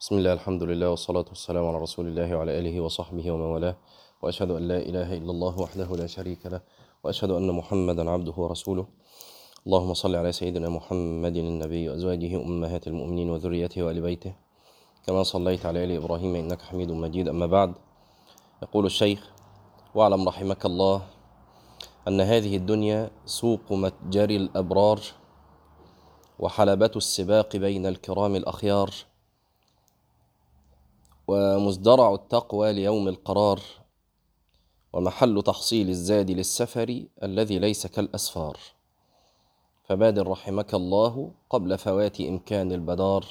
بسم الله الحمد لله والصلاة والسلام على رسول الله وعلى آله وصحبه ومن والاه. وأشهد أن لا إله إلا الله وحده لا شريك له وأشهد أن محمدا عبده ورسوله. اللهم صل على سيدنا محمد النبي وأزواجه أمهات المؤمنين وذريته وآل بيته. كما صليت على آل إبراهيم إنك حميد مجيد أما بعد. يقول الشيخ واعلم رحمك الله أن هذه الدنيا سوق متجر الأبرار وحلبة السباق بين الكرام الأخيار. ومزدرع التقوى ليوم القرار ومحل تحصيل الزاد للسفر الذي ليس كالأسفار. فبادر رحمك الله قبل فوات إمكان البدار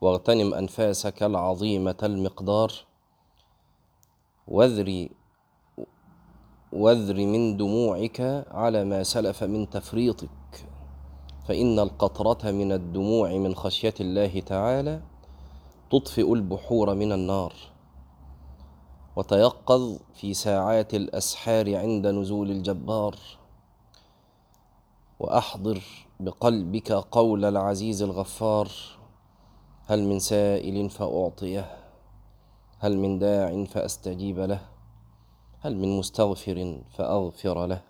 واغتنم أنفاسك العظيمة المقدار. واذري واذر من دموعك على ما سلف من تفريطك فإن القطرة من الدموع من خشية الله تعالى تطفئ البحور من النار وتيقظ في ساعات الأسحار عند نزول الجبار وأحضر بقلبك قول العزيز الغفار هل من سائل فأعطيه هل من داع فأستجيب له هل من مستغفر فأغفر له.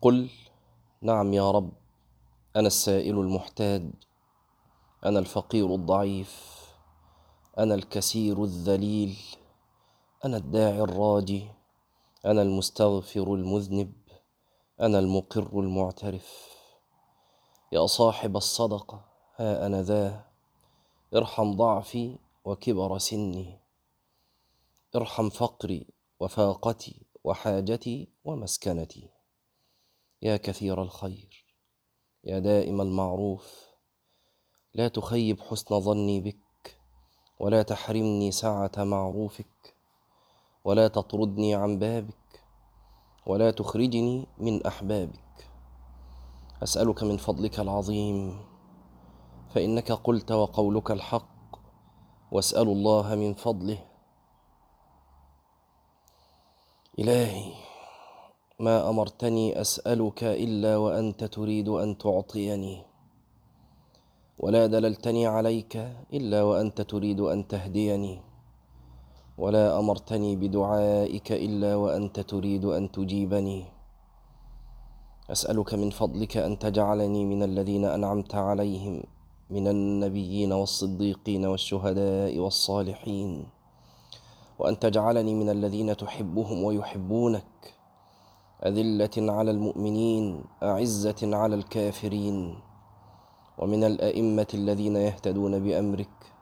قل نعم يا رب أنا السائل المحتاج. أنا الفقير الضعيف أنا الكثير الذليل أنا الداعي الراجي أنا المستغفر المذنب أنا المقر المعترف. يا صاحب الصدقة ها أنا ذا ارحم ضعفي وكبر سني. ارحم فقري وفاقتي وحاجتي ومسكنتي. يا كثير الخير يا دائم المعروف لا تخيب حسن ظني بك ولا تحرمني سعة معروفك ولا تطردني عن بابك ولا تخرجني من أحبابك. أسألك من فضلك العظيم فإنك قلت وقولك الحق واسأل الله من فضله. إلهي ما أمرتني أسألك إلا وأنت تريد أن تعطيني. ولا دللتني عليك إلا وأنت تريد أن تهديني. ولا أمرتني بدعائك إلا وأنت تريد أن تجيبني. أسألك من فضلك أن تجعلني من الذين أنعمت عليهم من النبيين والصديقين والشهداء والصالحين. وأن تجعلني من الذين تحبهم ويحبونك. أذلة على المؤمنين أعزة على الكافرين. ومن الأئمة الذين يهتدون بأمرك.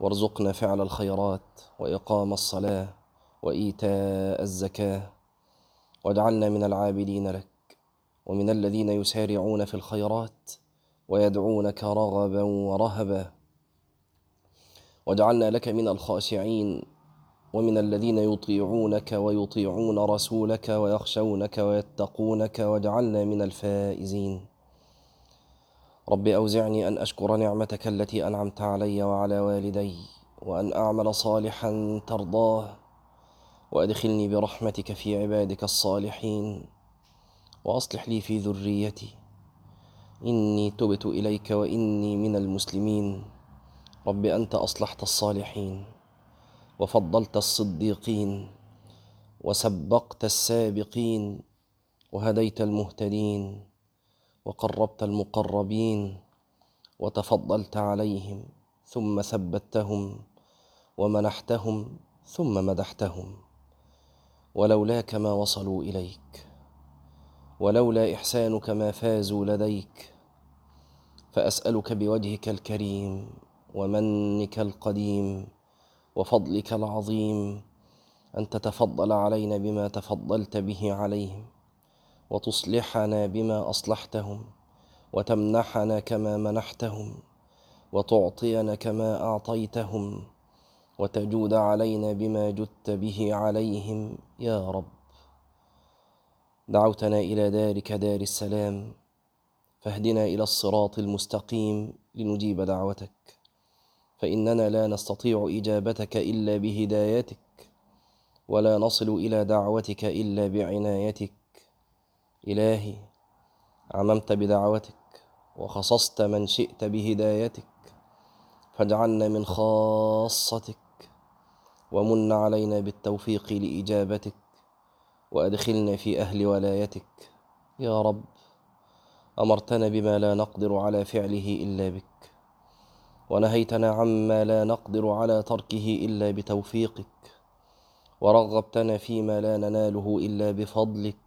وارزقنا فعل الخيرات وإقام الصلاة وإيتاء الزكاة. واجعلنا من العابدين لك ومن الذين يسارعون في الخيرات ويدعونك رغبا ورهبا. واجعلنا لك من الخاشعين ومن الذين يطيعونك ويطيعون رسولك ويخشونك ويتقونك. واجعلنا من الفائزين. رب أوزعني أن أشكر نعمتك التي أنعمت علي وعلى والدي وأن أعمل صالحا ترضاه وأدخلني برحمتك في عبادك الصالحين وأصلح لي في ذريتي. إني تبت إليك وإني من المسلمين. رب أنت أصلحت الصالحين وفضلت الصديقين وسبقت السابقين وهديت المهتدين. وقربت المقربين وتفضلت عليهم ثم ثبتهم ومنحتهم ثم مدحتهم ولولاك ما وصلوا إليك ولولا إحسانك ما فازوا لديك فأسألك بوجهك الكريم ومنك القديم وفضلك العظيم أن تتفضل علينا بما تفضلت به عليهم وتصلحنا بما أصلحتهم وتمنحنا كما منحتهم وتعطينا كما أعطيتهم وتجود علينا بما جدت به عليهم يا رب. دعوتنا إلى دارك دار السلام فاهدنا إلى الصراط المستقيم لنجيب دعوتك. فإننا لا نستطيع إجابتك إلا بهدايتك ولا نصل إلى دعوتك إلا بعنايتك. إلهي عممت بدعوتك وخصصت من شئت بهدايتك فاجعلنا من خاصتك ومن علينا بالتوفيق لإجابتك وأدخلنا في أهل ولايتك. يا رب أمرتنا بما لا نقدر على فعله إلا بك ونهيتنا عما لا نقدر على تركه إلا بتوفيقك ورغبتنا فيما لا نناله إلا بفضلك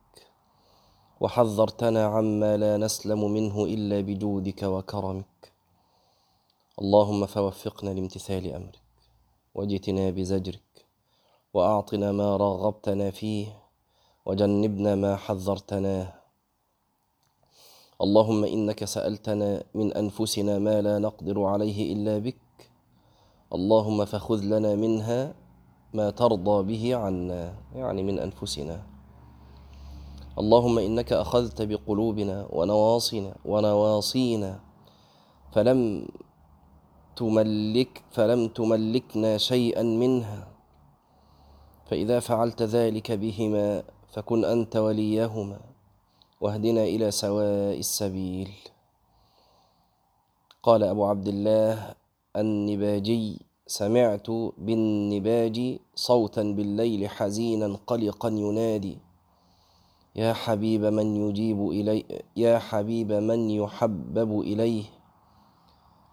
وحذرتنا عما لا نسلم منه إلا بجودك وكرمك. اللهم فوفقنا لامتثال أمرك واجتناب زجرك وأعطنا ما رغبتنا فيه وجنبنا ما حذرتناه. اللهم إنك سألتنا من أنفسنا ما لا نقدر عليه إلا بك. اللهم فخذ لنا منها ما ترضى به عنا يعني من أنفسنا. اللهم إنك أخذت بقلوبنا ونواصينا ونواصينا. فلم تملك فلم تملكنا شيئا منها. فإذا فعلت ذلك بهما فكن أنت وليهما واهدنا إلى سواء السبيل. قال أبو عبد الله النباجي سمعت بالنباج صوتا بالليل حزينا قلقا ينادي. يا حبيب من يجيب إلي يا حبيب من يحبب إليه.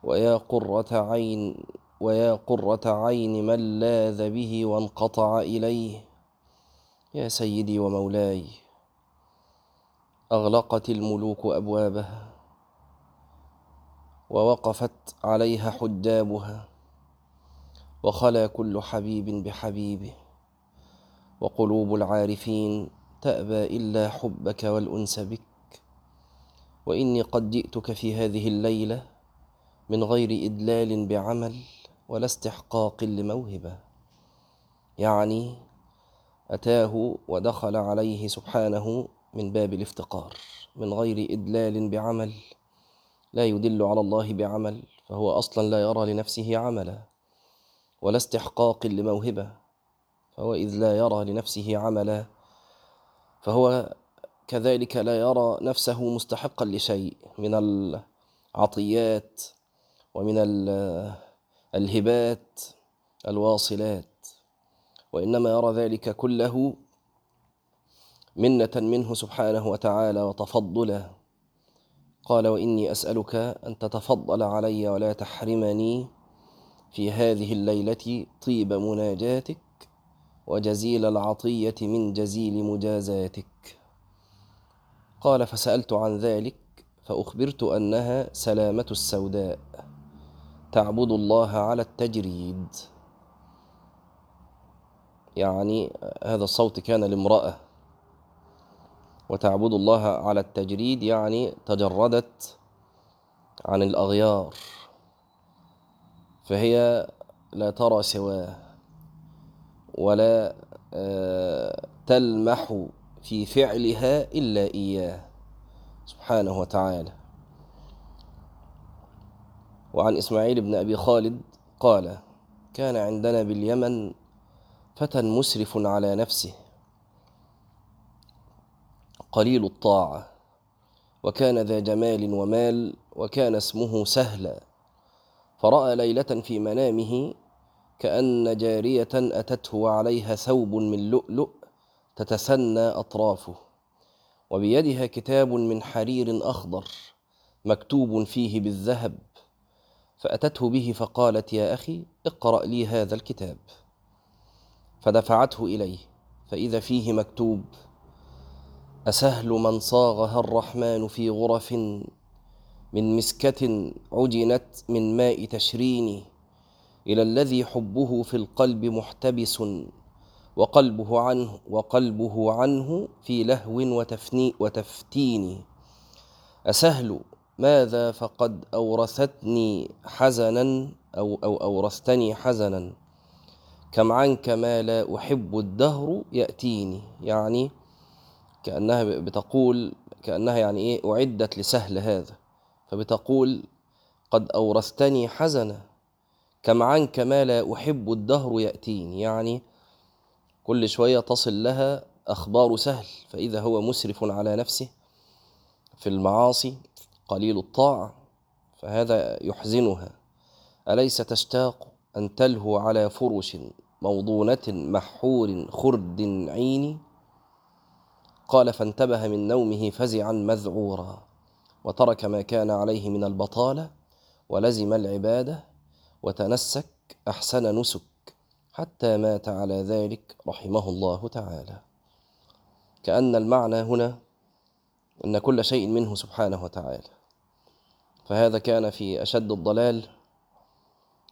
ويا قرة عين ويا قرة عين من لاذ به وانقطع إليه. يا سيدي ومولاي أغلقت الملوك أبوابها ووقفت عليها حجابها وخلا كل حبيب بحبيبه وقلوب العارفين تأبى إلا حبك والأنس بك وإني قد جئتك في هذه الليلة من غير إدلال بعمل ولا استحقاق لموهبة. يعني أتاه ودخل عليه سبحانه من باب الافتقار من غير إدلال بعمل لا يدل على الله بعمل فهو أصلا لا يرى لنفسه عملا ولا استحقاق لموهبة فهو إذ لا يرى لنفسه عملا فهو كذلك لا يرى نفسه مستحقا لشيء من العطيات ومن الهبات الواصلات وإنما يرى ذلك كله منة منه سبحانه وتعالى وتفضلا قال وإني أسألك أن تتفضل علي ولا تحرمني في هذه الليلة طيب مناجاتك وجزيل العطية من جزيل مجازاتك. قال فسألت عن ذلك فأخبرت أنها سلامة السوداء تعبد الله على التجريد. يعني هذا الصوت كان لامرأة. وتعبد الله على التجريد يعني تجردت عن الأغيار فهي لا ترى سواه. ولا آه، تلمح في فعلها إلا إياه. سبحانه وتعالى. وعن إسماعيل بن أبي خالد قال كان عندنا باليمن فتى مسرف على نفسه قليل الطاعة وكان ذا جمال ومال وكان اسمه سهلا فرأى ليلة في منامه كأن جارية أتته وعليها ثوب من لؤلؤ تتثنى أطرافه وبيدها كتاب من حرير أخضر مكتوب فيه بالذهب فأتته به فقالت يا أخي اقرأ لي هذا الكتاب فدفعته إليه فإذا فيه مكتوب أسهل من صاغها الرحمن في غرف من مسكة عجنت من ماء تشرين إلى الذي حبه في القلب محتبس وقلبه عنه وقلبه عنه في لهو وتفني وتفتين. أسهل ماذا فقد أورثتني حزنا أو أو أورثتني حزنا؟ كم عنك ما لا أحب الدهر يأتيني. يعني كأنها بتقول كأنها يعني إيه أعدت لسهل هذا. فبتقول قد أورثتني حزنا. كم عنك ما لا أحب الدهر يأتيني. يعني كل شوية تصل لها أخبار سهل فإذا هو مسرف على نفسه في المعاصي قليل الطاعة فهذا يحزنها. أليس تشتاق أن تلهو على فرش موضونة محور خرد عين قال فانتبه من نومه فزعا مذعورا وترك ما كان عليه من البطالة ولزم العبادة وتنسك أحسن نسك حتى مات على ذلك رحمه الله تعالى. كأن المعنى هنا أن كل شيء منه سبحانه وتعالى. فهذا كان في أشد الضلال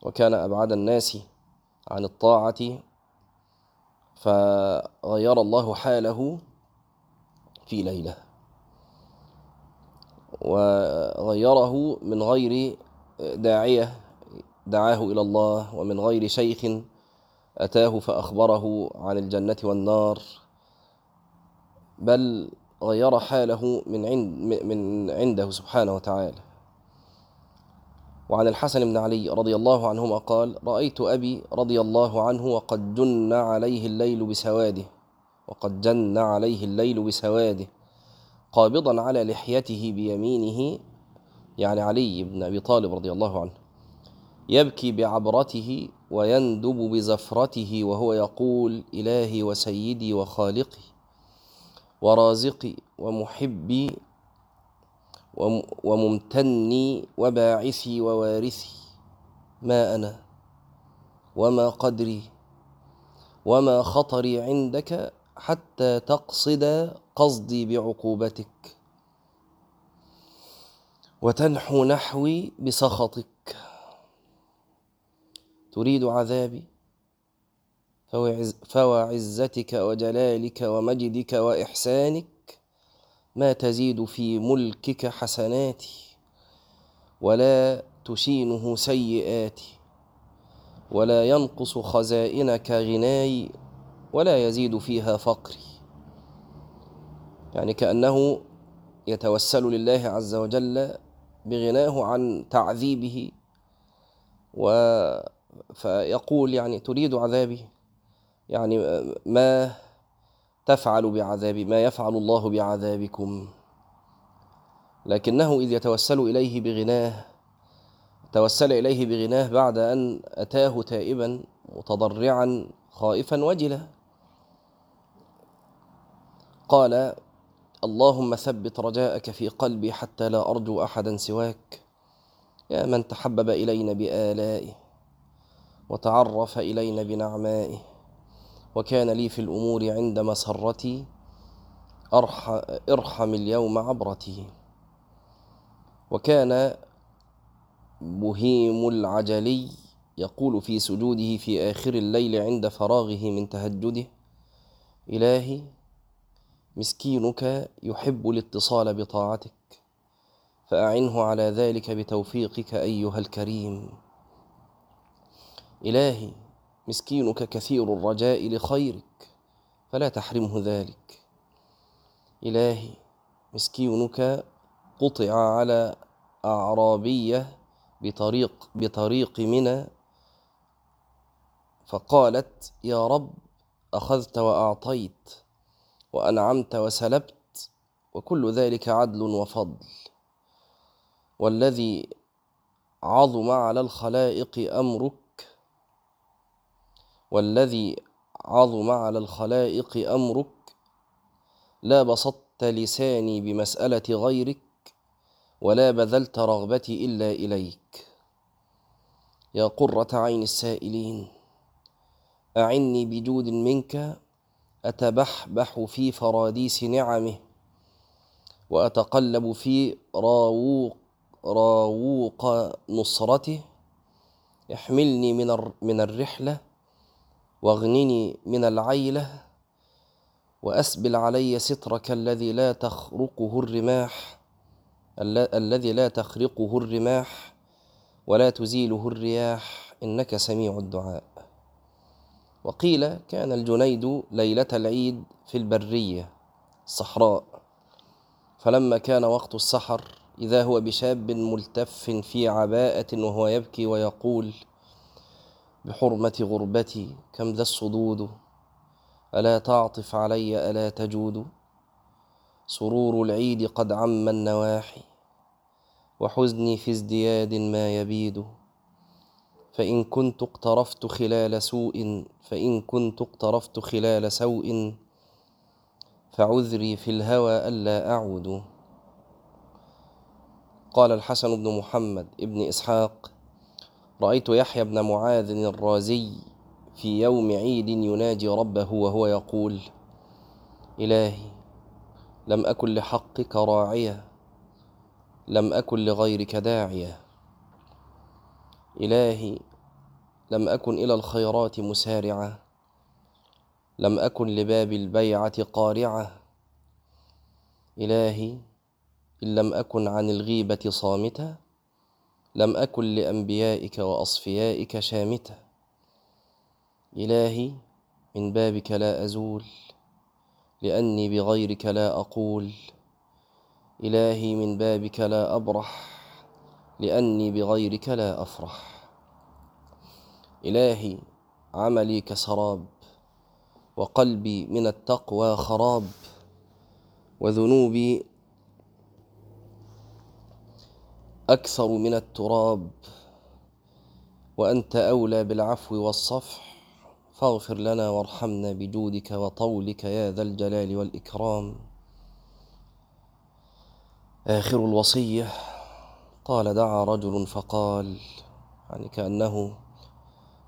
وكان أبعد الناس عن الطاعة فغير الله حاله في ليلة. وغيره من غير داعية دعاه إلى الله ومن غير شيخ أتاه فأخبره عن الجنة والنار بل غير حاله من عند من عنده سبحانه وتعالى. وعن الحسن بن علي رضي الله عنهما قال رأيت أبي رضي الله عنه وقد جن عليه الليل بسواده وقد جن عليه الليل بسواده قابضا على لحيته بيمينه يعني علي بن أبي طالب رضي الله عنه. يبكي بعبرته ويندب بزفرته وهو يقول إلهي وسيدي وخالقي ورازقي ومحبي وممتني وباعثي ووارثي ما أنا وما قدري وما خطري عندك حتى تقصد قصدي بعقوبتك وتنحو نحوي بسخطك تريد عذابي؟ فوعزتك وجلالك ومجدك وإحسانك ما تزيد في ملكك حسناتي ولا تشينه سيئاتي ولا ينقص خزائنك غناي ولا يزيد فيها فقري. يعني كأنه يتوسل لله عز وجل بغناه عن تعذيبه و فيقول يعني تريد عذابي يعني ما تفعل بعذابي ما يفعل الله بعذابكم. لكنه إذ يتوسل إليه بغناه توسل إليه بغناه بعد أن أتاه تائبا متضرعا خائفا وجلا. قال اللهم ثبت رجاءك في قلبي حتى لا أرجو أحدا سواك. يا من تحبب إلينا بآلائه وتعرف إلينا بنعمائه. وكان لي في الأمور عند مسرتي إرحم اليوم عبرتي. وكان بهيم العجلي يقول في سجوده في آخر الليل عند فراغه من تهجده إلهي مسكينك يحب الاتصال بطاعتك فأعنه على ذلك بتوفيقك أيها الكريم. إلهي مسكينك كثير الرجاء لخيرك فلا تحرمه ذلك. إلهي مسكينك قطع على أعرابية بطريق بطريق منى فقالت يا رب أخذت وأعطيت وأنعمت وسلبت وكل ذلك عدل وفضل. والذي عظم على الخلائق أمرك والذي عظم على الخلائق أمرك لا بسطت لساني بمسألة غيرك ولا بذلت رغبتي إلا إليك. يا قرة عين السائلين أعني بجود منك أتبحبح في فراديس نعمه وأتقلب في راووق راووق نصرته. احملني من من الرحلة واغنني من العيلة وأسبل علي سترك الذي لا تخرقه الرماح الذي لا تخرقه الرماح ولا تزيله الرياح إنك سميع الدعاء. وقيل كان الجنيد ليلة العيد في البرية الصحراء فلما كان وقت السحر إذا هو بشاب ملتف في عباءة وهو يبكي ويقول بحرمة غربتي كم ذا الصدود؟ ألا تعطف علي ألا تجود؟ سرور العيد قد عم النواحي وحزني في ازدياد ما يبيد. فإن كنت اقترفت خلال سوء فإن كنت اقترفت خلال سوء فعذري في الهوى ألا أعود. قال الحسن بن محمد ابن إسحاق رأيت يحيى بن معاذ الرازي في يوم عيد يناجي ربه وهو يقول إلهي لم أكن لحقك راعية لم أكن لغيرك داعية. إلهي لم أكن إلى الخيرات مسارعة لم أكن لباب البيعة قارعة. إلهي إن لم أكن عن الغيبة صامتة لم أكن لأنبيائك وأصفيائك شامتة. إلهي من بابك لا أزول لأني بغيرك لا أقول. إلهي من بابك لا أبرح لأني بغيرك لا أفرح. إلهي عملي كسراب وقلبي من التقوى خراب. وذنوبي أكثر من التراب وأنت أولى بالعفو والصفح. فاغفر لنا وارحمنا بجودك وطولك يا ذا الجلال والإكرام. آخر الوصية قال دعا رجل فقال يعني كأنه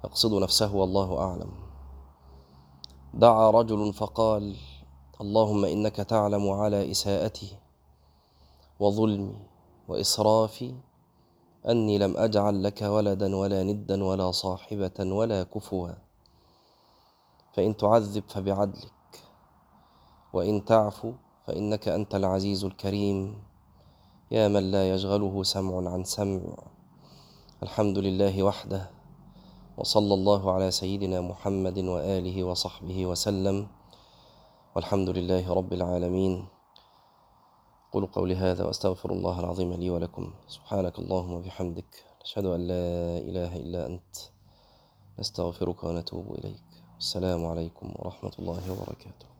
يقصد نفسه والله أعلم. دعا رجل فقال اللهم إنك تعلم على إساءتي وظلمي. وإسرافي أني لم أجعل لك ولدا ولا ندا ولا صاحبة ولا كفوا. فإن تعذب فبعدلك وإن تعفو فإنك أنت العزيز الكريم. يا من لا يشغله سمع عن سمع. الحمد لله وحده وصلى الله على سيدنا محمد وآله وصحبه وسلم. والحمد لله رب العالمين. قولوا قولي هذا وأستغفر الله العظيم لي ولكم. سبحانك اللهم وبحمدك. نشهد أن لا إله إلا أنت. نستغفرك ونتوب إليك. السلام عليكم ورحمة الله وبركاته.